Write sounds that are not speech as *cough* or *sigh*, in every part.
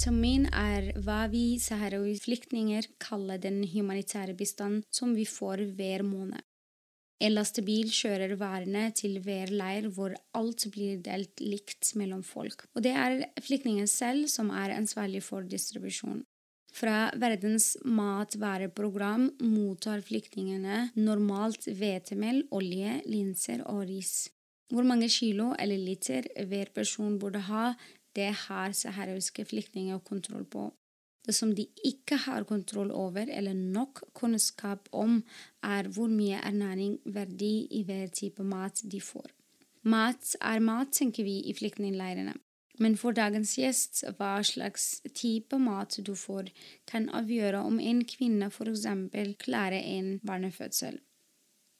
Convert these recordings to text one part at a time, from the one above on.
Tamin er hva vi saharawi-flyktninger kaller den humanitære bistanden som vi får hver måned. En lastebil kjører varene til hver leir hvor alt blir delt likt mellom folk, og det er flyktningen selv som er ansvarlig for distribusjon. Fra Verdens matvareprogram mottar flyktningene normalt hvetemel, olje, linser og ris. Hvor mange kilo eller liter hver person burde ha, det har saharawiske flyktninger kontroll på. Det som de ikke har kontroll over eller nok kunnskap om, er hvor mye ernæring verdi i hver type mat de får. Mat er mat, tenker vi i flyktningleirene. Men for dagens gjest, hva slags type mat du får, kan avgjøre om en kvinne f.eks. klarer en barnefødsel.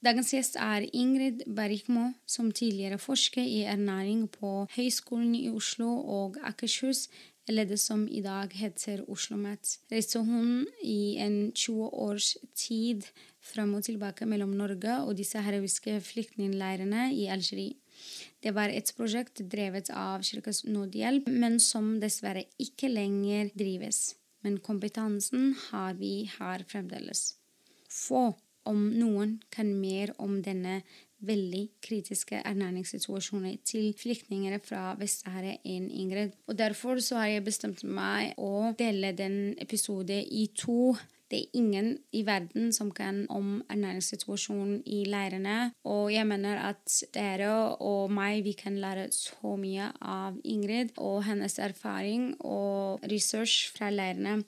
Dagens gjest er Ingrid Berikmo, som tidligere forsker i ernæring på Høgskolen i Oslo og Akershus, eller det som i dag heter OsloMet. Reiste hun i en 20 års tid fram og tilbake mellom Norge og disse heroiske flyktningleirene i Algerie. Det var et prosjekt drevet av Kirkens Nødhjelp, men som dessverre ikke lenger drives. Men kompetansen har vi her fremdeles. Få om noen kan mer om denne veldig kritiske ernæringssituasjonen til flyktninger fra Vest-Sahara enn Ingrid. Og Derfor så har jeg bestemt meg å dele den episoden i to. Det er ingen i verden som kan om ernæringssituasjonen i leirene. Og jeg mener at dere og meg vi kan lære så mye av Ingrid og hennes erfaring og research fra leirene.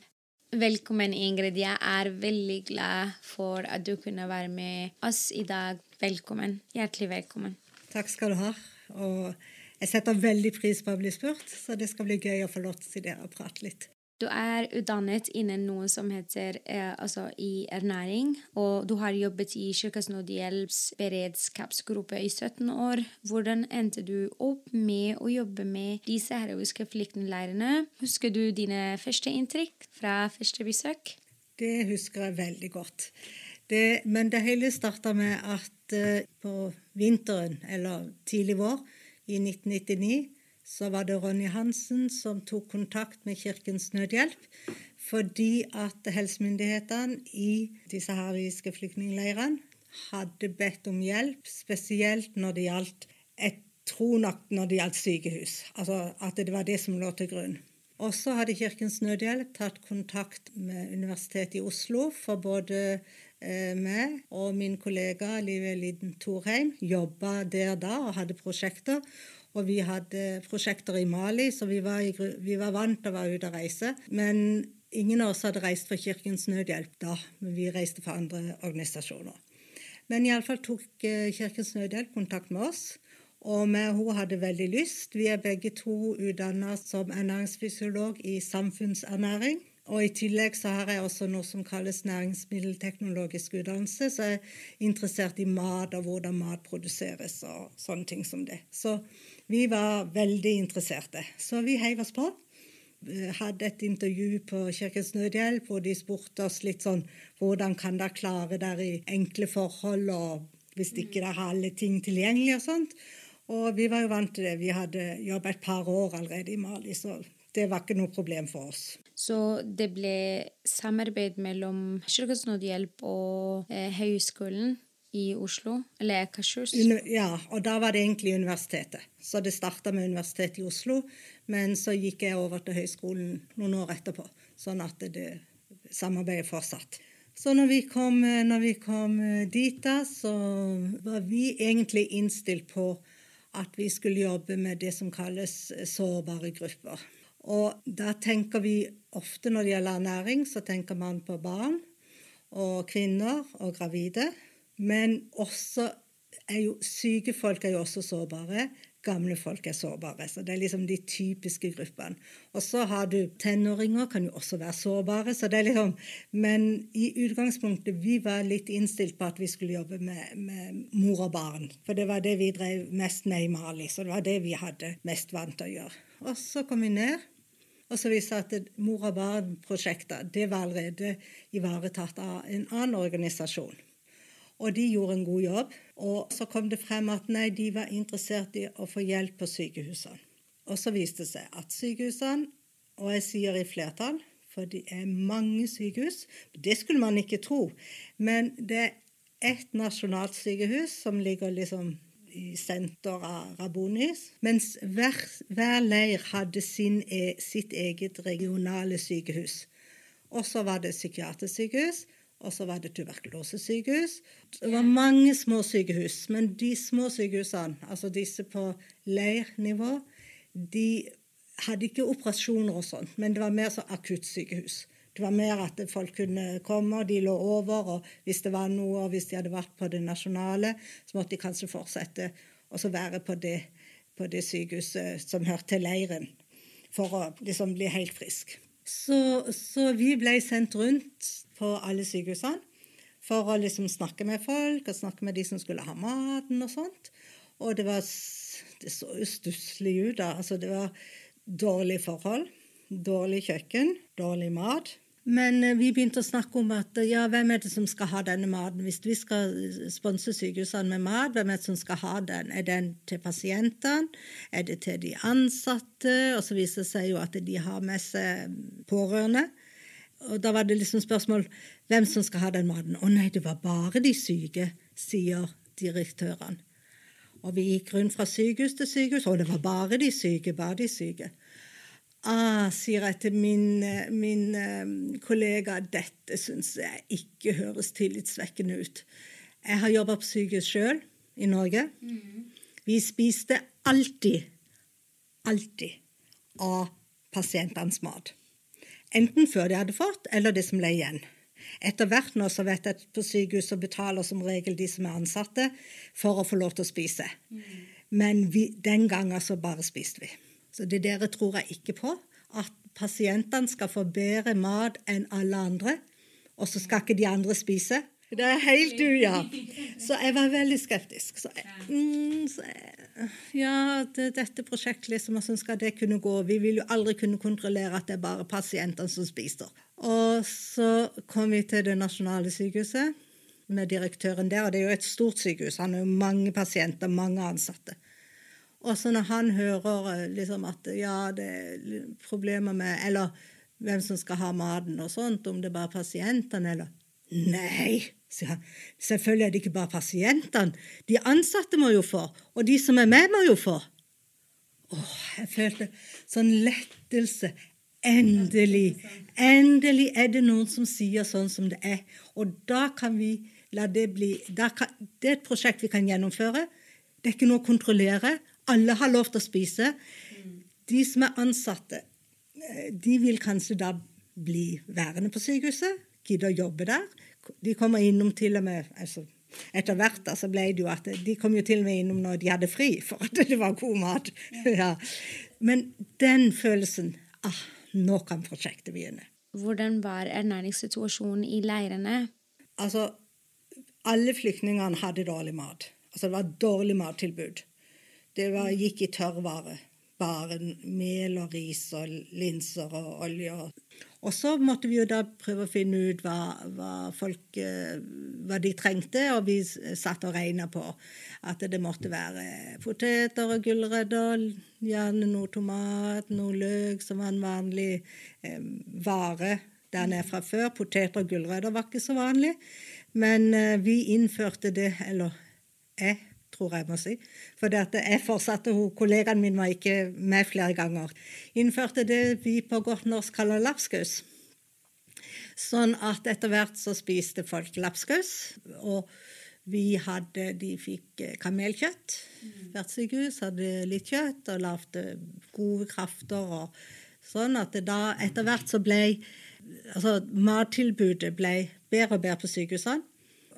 Velkommen, Ingrid. Jeg er veldig glad for at du kunne være med oss i dag. Velkommen. Hjertelig velkommen. Takk skal du ha. Og jeg setter veldig pris på å bli spurt, så det skal bli gøy å få lov til å prate litt. Du er utdannet innen noe som heter eh, altså i ernæring, og du har jobbet i Kirkens Nødhjelps beredskapsgruppe i 17 år. Hvordan endte du opp med å jobbe med disse heroiske flyktningleirene? Husker du dine første inntrykk fra første besøk? Det husker jeg veldig godt. Det, men det hele starta med at uh, på vinteren, eller tidlig vår, i 1999 så var det Ronny Hansen som tok kontakt med Kirkens Nødhjelp fordi at helsemyndighetene i de sahariske flyktningleirene hadde bedt om hjelp, spesielt når det gjaldt jeg tror nok når det gjaldt sykehus. Altså at det var det som lå til grunn. Og så hadde Kirkens Nødhjelp tatt kontakt med Universitetet i Oslo, for både eh, meg og min kollega Live Liden Thorheim jobba der da og hadde prosjekter. Og vi hadde prosjekter i Mali, så vi var, i, vi var vant til å være ute og reise. Men ingen av oss hadde reist for Kirkens Nødhjelp da, men vi reiste for andre organisasjoner. Men iallfall tok eh, Kirkens Nødhjelp kontakt med oss. Og vi, hun hadde veldig lyst. Vi er begge to utdanna som ernæringsfysiolog i samfunnsernæring. Og I tillegg så har jeg også noe som kalles næringsmiddelteknologisk utdannelse. Så jeg er interessert i mat og hvordan mat produseres og sånne ting som det. Så vi var veldig interesserte. Så vi heiv oss på. Eh, hadde et intervju på Kirkens Nødhjelp hvor de spurte oss litt sånn Hvordan kan dere klare dere i enkle forhold, og hvis ikke dere har alle ting tilgjengelig og sånt. Og vi var jo vant til det. Vi hadde jobbet et par år allerede i Mali, så det var ikke noe problem for oss. Så det ble samarbeid mellom Kirkens Nødhjelp og eh, Høgskolen i Oslo, eller Akershus? Ja, og da var det egentlig universitetet. Så det starta med Universitetet i Oslo, men så gikk jeg over til høyskolen noen år etterpå. Sånn at det samarbeidet fortsatt. Så når vi, kom, når vi kom dit, da, så var vi egentlig innstilt på at vi skulle jobbe med det som kalles sårbare grupper. Og da tenker vi ofte når det gjelder ernæring, så tenker man på barn og kvinner og gravide. Men også er jo Syke folk er jo også sårbare. Gamle folk er sårbare. Så det er liksom de typiske gruppene. Og så har du tenåringer, kan jo også være sårbare. så det er liksom, Men i utgangspunktet vi var litt innstilt på at vi skulle jobbe med, med mor og barn. For det var det vi drev mest med i Mali. Så det var det vi hadde mest vant til å gjøre. Og så kom vi ned. Og så viste det at mor og barn-prosjektet det var allerede ivaretatt av en annen organisasjon. Og de gjorde en god jobb. Og så kom det frem at nei, de var interessert i å få hjelp på sykehusene. Og så viste det seg at sykehusene, og jeg sier i flertall, for det er mange sykehus Det skulle man ikke tro. Men det er ett nasjonalt sykehus som ligger liksom i senter av Rabonis, mens hver, hver leir hadde sin, e, sitt eget regionale sykehus. Og så var det psykiatrisk sykehus, og så var det tuberkulosesykehus. Det var mange små sykehus, men de små sykehusene, altså disse på leirnivå, de hadde ikke operasjoner og sånt, men det var mer så akuttsykehus. Det var mer at folk kunne komme, og de lå over, og hvis det var noe, og hvis de hadde vært på det nasjonale, så måtte de kanskje fortsette å være på det, på det sykehuset som hørte til leiren, for å liksom bli helt frisk. Så, så vi ble sendt rundt på alle sykehusene for å liksom snakke med folk og snakke med de som skulle ha maten og sånt. Og det var Det så jo stusslig ut, da. Altså, det var dårlige forhold. Dårlig kjøkken, dårlig mat. Men eh, vi begynte å snakke om at ja, hvem er det som skal ha denne maten? Hvis vi skal sponse sykehusene med mat, hvem er det som skal ha den? Er den til pasientene? Er det til de ansatte? Og så viser det seg jo at de har med seg pårørende. Og da var det liksom spørsmål hvem som skal ha den maten. Å nei, det var bare de syke, sier direktørene. Og vi gikk rundt fra sykehus til sykehus, og det var bare de syke, bare de syke. Ah, sier jeg til min, min um, kollega, dette syns jeg ikke høres tillitsvekkende ut. Jeg har jobba på sykehus sjøl i Norge. Mm. Vi spiste alltid, alltid av pasientenes mat. Enten før de hadde fått, eller det som ble igjen. Etter hvert nå så vet jeg at på sykehuset betaler som regel de som er ansatte, for å få lov til å spise. Mm. Men vi, den gangen så bare spiste vi. Så det dere tror jeg ikke på. At pasientene skal få bedre mat enn alle andre, og så skal ikke de andre spise. Det er helt du, ja. Så jeg var veldig skeptisk. Så, mm, så ja, det, dette prosjektet liksom, hvordan skal det kunne gå? Vi vil jo aldri kunne kontrollere at det er bare pasientene som spiser. Og så kom vi til det nasjonale sykehuset med direktøren der. og Det er jo et stort sykehus. Han har jo mange pasienter, mange ansatte. Og så når han hører eh, liksom at ja, det er problemer med Eller hvem som skal ha maten og sånt, om det er bare pasientene, eller Nei, sier han. Selvfølgelig er det ikke bare pasientene. De ansatte må jo få, og de som er med, må jo få. Åh, jeg følte sånn lettelse. Endelig. Endelig er det noen som sier sånn som det er. Og da kan vi la det bli kan, Det er et prosjekt vi kan gjennomføre. Det er ikke noe å kontrollere. Alle har lov til å spise. De som er ansatte, eh, de vil kanskje da bli værende på sykehuset, gidde å jobbe der. De kommer innom til og med altså, Etter hvert så ble det jo at de kom jo til og med innom når de hadde fri, for at det var god mat. Ja. Men den følelsen ah, Nå kan prosjektet begynne. Hvordan var ernæringssituasjonen i leirene? Altså, alle flyktningene hadde dårlig mat. Altså, det var dårlig mattilbud. Det var, gikk i tørrvare. Bare mel og ris og linser og olje. Og så måtte vi jo da prøve å finne ut hva, hva folk eh, hva de trengte, og vi satt og regna på at det måtte være poteter og gulrøtter, gjerne noe tomat, noe løk, som var en vanlig eh, vare der nede fra før. Poteter og gulrøtter var ikke så vanlig, men eh, vi innførte det, eller jeg tror jeg må si. For jeg fortsatte, hun, kollegaen min var ikke med flere ganger. Innførte det vi på godt norsk kaller lapskaus. Sånn at etter hvert så spiste folk lapskaus. Og vi hadde De fikk eh, kamelkjøtt. Hvert sykehus hadde litt kjøtt og lagde gode krafter og sånn at da etter hvert så ble Altså mattilbudet ble bedre og bedre på sykehusene.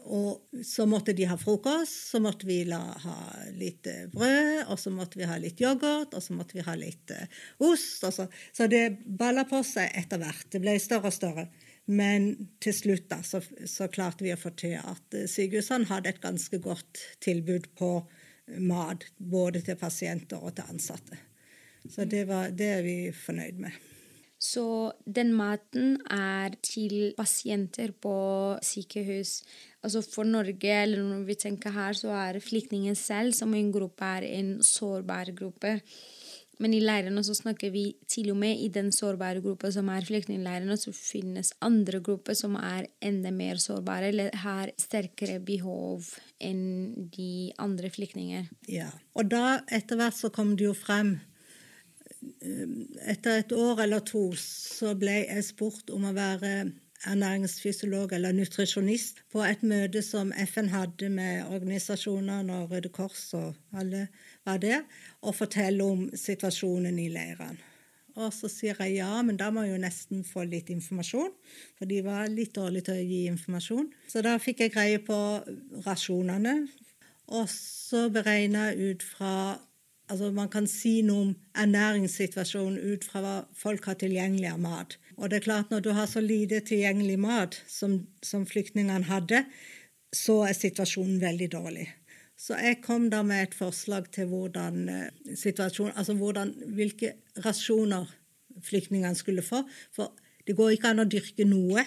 Og så måtte de ha frokost, så måtte vi la, ha litt eh, brød, og så måtte vi ha litt yoghurt, og så måtte vi ha litt uh, ost. Så. så. det balla på seg etter hvert. Det ble større og større. Men til slutt da, så, så klarte vi å få til at sykehusene hadde et ganske godt tilbud på mat. Både til pasienter og til ansatte. Så det, var, det er vi fornøyd med. Så den maten er til pasienter på sykehus. Altså for Norge, eller når vi tenker her, så er flyktningen selv som en gruppe er en sårbar gruppe. Men i leirene så snakker vi til og med i den sårbare gruppa som er flyktningleirene, så finnes andre grupper som er enda mer sårbare eller har sterkere behov enn de andre flyktninger. Ja, og da etter hvert så kom det jo frem etter et år eller to så ble jeg spurt om å være ernæringsfysiolog eller nutrisjonist på et møte som FN hadde med organisasjonene og Røde Kors og alle var der, og fortelle om situasjonen i leirene. Og så sier jeg ja, men da må jeg jo nesten få litt informasjon. For de var litt dårlige til å gi informasjon. Så da fikk jeg greie på rasjonene. Og så beregna jeg ut fra Altså Man kan si noe om ernæringssituasjonen ut fra hva folk har tilgjengelig av mat. Og det er klart Når du har så lite tilgjengelig mat som, som flyktningene hadde, så er situasjonen veldig dårlig. Så jeg kom da med et forslag til hvordan eh, altså hvordan, hvilke rasjoner flyktningene skulle få. For det går ikke an å dyrke noe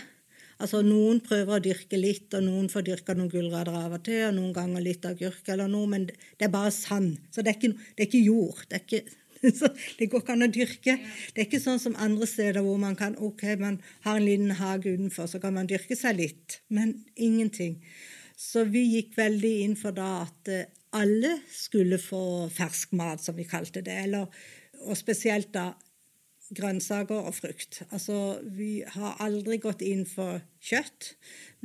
Altså Noen prøver å dyrke litt, og noen får dyrka noen gulrøtter av og til, og noen ganger litt agurk eller noe, men det er bare sand. Så det er ikke, det er ikke jord. Det, er ikke, *laughs* så det går ikke an å dyrke. Det er ikke sånn som andre steder hvor man kan ok, man har en liten hage utenfor, så kan man dyrke seg litt, men ingenting. Så vi gikk veldig inn for da at eh, alle skulle få fersk mat, som vi kalte det. Eller, og spesielt da grønnsaker og frukt. Altså, vi har aldri gått inn for kjøtt,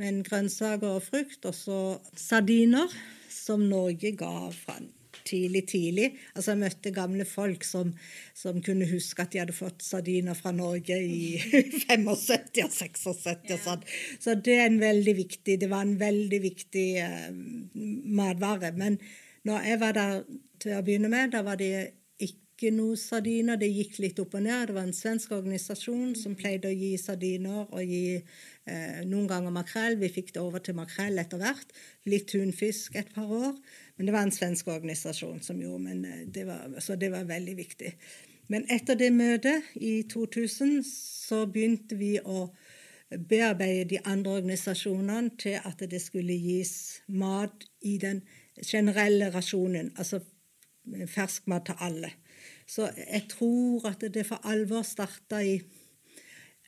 men grønnsaker og frukt. Og så sardiner, som Norge ga fra tidlig, tidlig. Altså, jeg møtte gamle folk som, som, kunne huske at de hadde fått sardiner fra Norge i *laughs* 75 og 76 og sånn. Så det er en veldig viktig Det var en veldig viktig eh, matvare. Men når jeg var der til å begynne med, da var det noe sardiner. Det gikk litt opp og ned. Det var en svensk organisasjon som pleide å gi sardiner og gi eh, noen ganger makrell. Vi fikk det over til makrell etter hvert. Litt tunfisk et par år. Men det var en svensk organisasjon som gjorde men eh, det var, Så det var veldig viktig. Men etter det møtet i 2000 så begynte vi å bearbeide de andre organisasjonene til at det skulle gis mat i den generelle rasjonen, altså ferskmat til alle. Så jeg tror at det for alvor starta i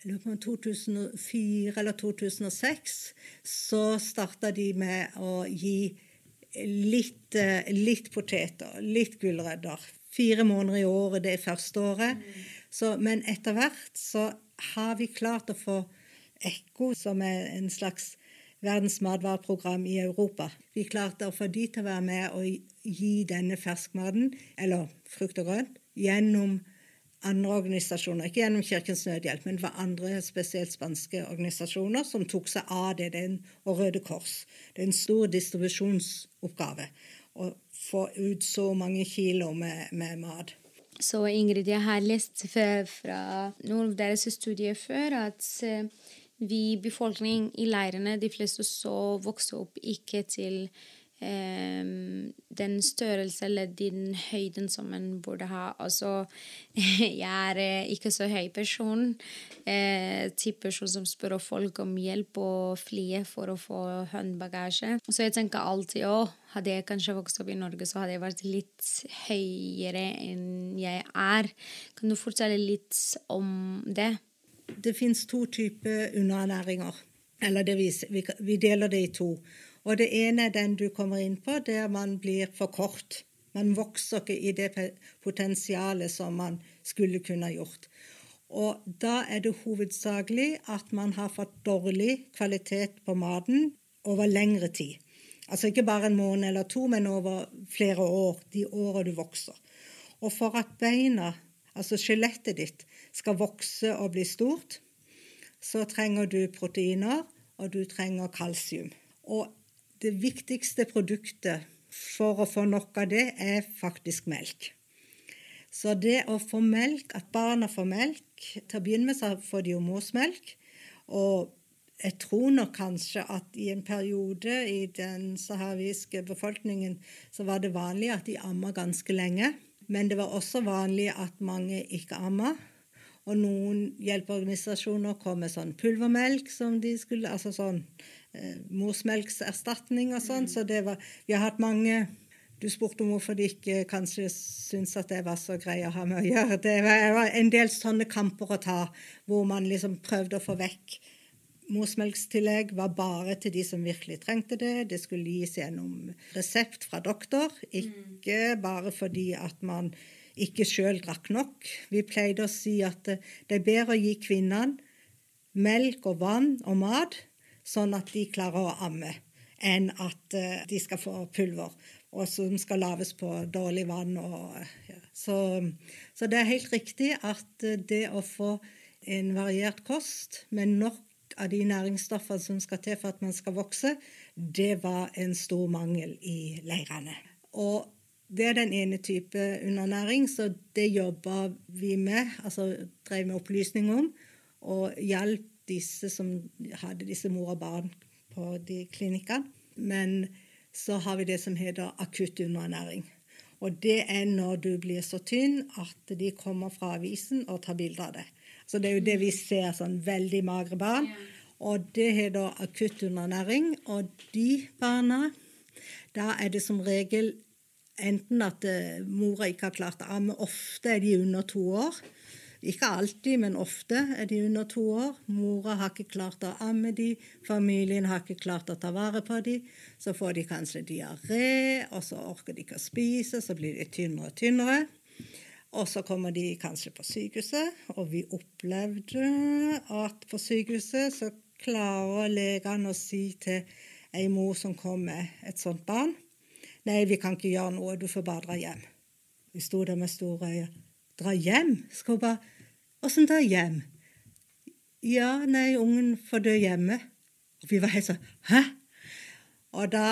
2004 eller 2006. Så starta de med å gi litt, eh, litt poteter, litt gulrøtter. Fire måneder i året det første året. Så, men etter hvert så har vi klart å få Ekko, som er en slags verdens matvareprogram i Europa. Vi klarte å få de til å være med og gi denne ferskmaten, eller frukt og grønt, gjennom andre organisasjoner. Ikke gjennom Kirkens Nødhjelp, men det var andre, spesielt spanske organisasjoner, som tok seg av det. det og Røde Kors. Det er en stor distribusjonsoppgave å få ut så mange kilo med, med mat. Så Ingrid, jeg har lest fra noen av deres studier før at eh, vi, befolkning i leirene, de fleste så vokste opp ikke til den størrelse eller den høyden som man burde ha. Altså, *laughs* jeg er eh, ikke så høy person. Eh, person som spør folk om hjelp og flyet for å få håndbagasje. Så jeg tenker alltid å, hadde jeg kanskje vokst opp i Norge, så hadde jeg vært litt høyere enn jeg er. Kan du fortelle litt om det? Det fins to typer underernæringer. Eller vi, vi deler det i to. Og det ene er den du kommer inn på, der man blir for kort. Man vokser ikke i det potensialet som man skulle kunne gjort. Og da er det hovedsakelig at man har fått dårlig kvalitet på maten over lengre tid. Altså ikke bare en måned eller to, men over flere år. De åra du vokser. Og for at beina, altså skjelettet ditt, skal vokse og bli stort, så trenger du proteiner, og du trenger kalsium. Og det viktigste produktet for å få nok av det, er faktisk melk. Så det å få melk, at barna får melk Til å begynne med så får de jo morsmelk. Og jeg tror nok kanskje at i en periode i den saharawiske befolkningen så var det vanlig at de amma ganske lenge. Men det var også vanlig at mange ikke amma. Og noen hjelpeorganisasjoner kom med sånn pulvermelk som de skulle Altså sånn eh, morsmelkserstatning og sånn. Så det var Vi har hatt mange du spurte om hvorfor de ikke kanskje syntes at det var så grei å ha med å gjøre. Det var en del sånne kamper å ta, hvor man liksom prøvde å få vekk Morsmelkstillegg var bare til de som virkelig trengte det. Det skulle gis gjennom resept fra doktor, ikke bare fordi at man ikke sjøl drakk nok. Vi pleide å si at det er bedre å gi kvinnene melk og vann og mat, sånn at de klarer å amme, enn at eh, de skal få pulver og som skal lages på dårlig vann. Og, ja. så, så, det er helt riktig at det å få en variert kost med nok av de næringsstoffene som skal til for at man skal vokse, det var en stor mangel i leirene. Og det er den ene type undernæring, så det jobba vi med, altså drev med opplysning om, og hjalp disse som hadde disse mor og barn på de klinikkene. Men så har vi det som heter akutt underernæring. Og det er når du blir så tynn at de kommer fra avisen og tar bilde av det. Så det er jo det vi ser, sånn veldig magre barn. Og det heter akutt underernæring. Og de barna, da er det som regel enten at uh, mora ikke har klart å amme, ofte er de under to år. Ikke alltid, men ofte er de under to år. Mora har ikke klart å amme de, familien har ikke klart å ta vare på de. Så får de kanskje diaré, og så orker de ikke å spise, så blir de tynnere og tynnere. Og så kommer de kanskje på sykehuset, og vi opplevde at på sykehuset så klarer legene å si til ei mor som kom med et sånt barn Nei, vi kan ikke gjøre noe, du får bare dra hjem. Vi sto der med store øyne. Dra hjem? Skal hun bare Åssen dra hjem? Ja, nei, ungen får dø hjemme. Og vi var helt sånn Hæ? Og da,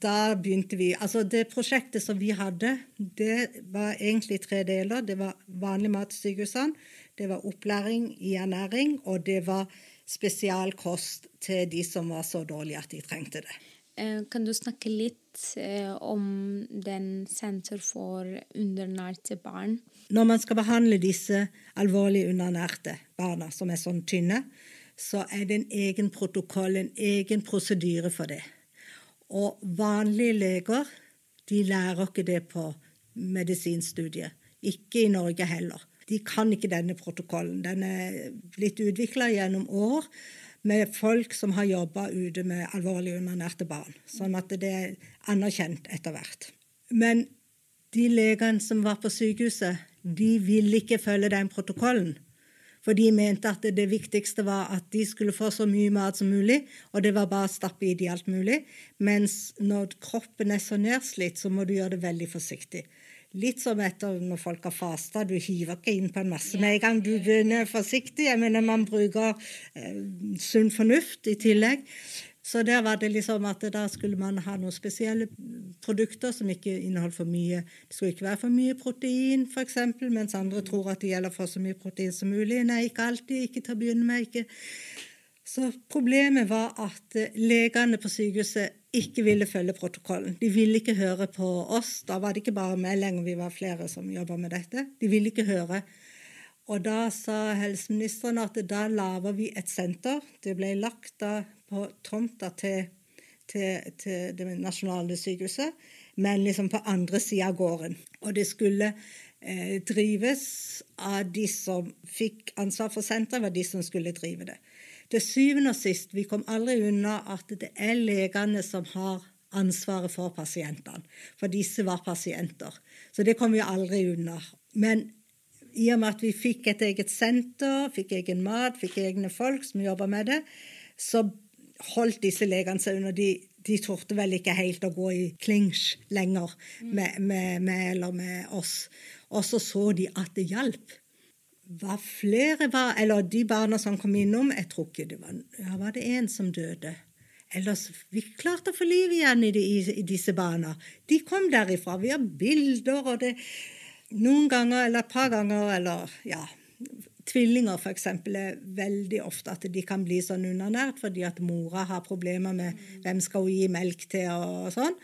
da, begynte vi Altså, det prosjektet som vi hadde, det var egentlig tre deler. Det var vanlig mat i sykehusene, det var opplæring i ernæring, og det var spesialkost til de som var så dårlige at de trengte det. Eh, kan du snakke litt eh, om den senter for undernærte barn? Når man skal behandle disse alvorlig undernærte barna, som er sånn tynne, så er det en egen protokoll, en egen prosedyre for det. Og vanlige leger de lærer ikke det på medisinstudiet. Ikke i Norge heller. De kan ikke denne protokollen. Den er blitt utvikla gjennom år med folk som har jobba ute med alvorlig undernærte barn. Sånn at det er anerkjent etter hvert. Men de legene som var på sykehuset, de ville ikke følge den protokollen. For de mente at det viktigste var at de skulle få så mye mat som mulig, og det var bare å stappe i de alt mulig. Mens når kroppen er så nedslitt, så må du gjøre det veldig forsiktig. Litt som etter når folk har fasta. Du hiver ikke inn på en masse med en gang. Du begynner forsiktig. Jeg mener man bruker eh, sunn fornuft i tillegg. Så der var det liksom at da skulle man ha noen spesielle produkter som ikke inneholdt for mye Det skulle ikke være for mye protein, f.eks., mens andre tror at det gjelder for så mye protein som mulig. Nei, ikke alltid. Ikke til å begynne med. ikke så problemet var at eh, legene på sykehuset ikke ville følge protokollen. De ville ikke høre på oss. Da var det ikke bare meg lenger, vi var flere som jobba med dette. De ville ikke høre. Og da sa helseministeren at da lager vi et senter. Det ble lagt da på tomta til, til, til det nasjonale sykehuset, men liksom på andre sida av gården. Og det skulle eh, drives av de som fikk ansvar for senteret, var de som skulle drive det. Til syvende og sist, vi kom aldri unna at det er legene som har ansvaret for pasientene. For disse var pasienter. Så det kom vi aldri unna. Men i og med at vi fikk et eget senter, fikk egen mat, fikk egne folk som jobba med det, så holdt disse legene seg under. De, de torde vel ikke helt å gå i klinsj lenger med, med, med, eller med oss. Og så så de at det hjalp var flere var, Eller de barna som kom innom Jeg tror ikke det var ja, Var det én som døde? Ellers vi klarte å få liv igjen i, de, i, disse barna. De kom derifra. Vi har bilder, og det noen ganger eller et par ganger eller ja, Tvillinger for eksempel, er veldig ofte at de kan bli sånn undernært fordi at mora har problemer med hvem skal hun gi melk til og sånn.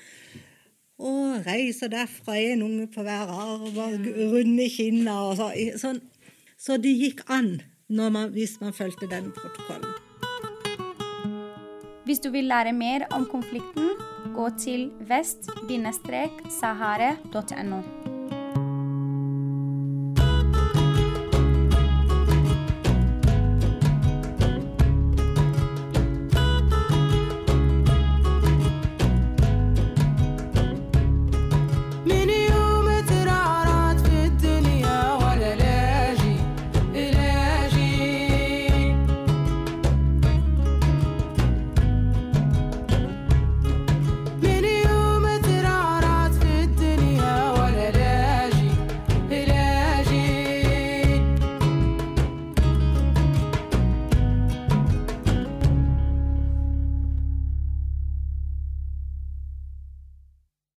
Og reiser derfra, en unge på hver arv og runde kinner og så, sånn. Så det gikk an man, hvis man fulgte den protokollen. Hvis du vil lære mer om konflikten, gå til vest-sahare.no.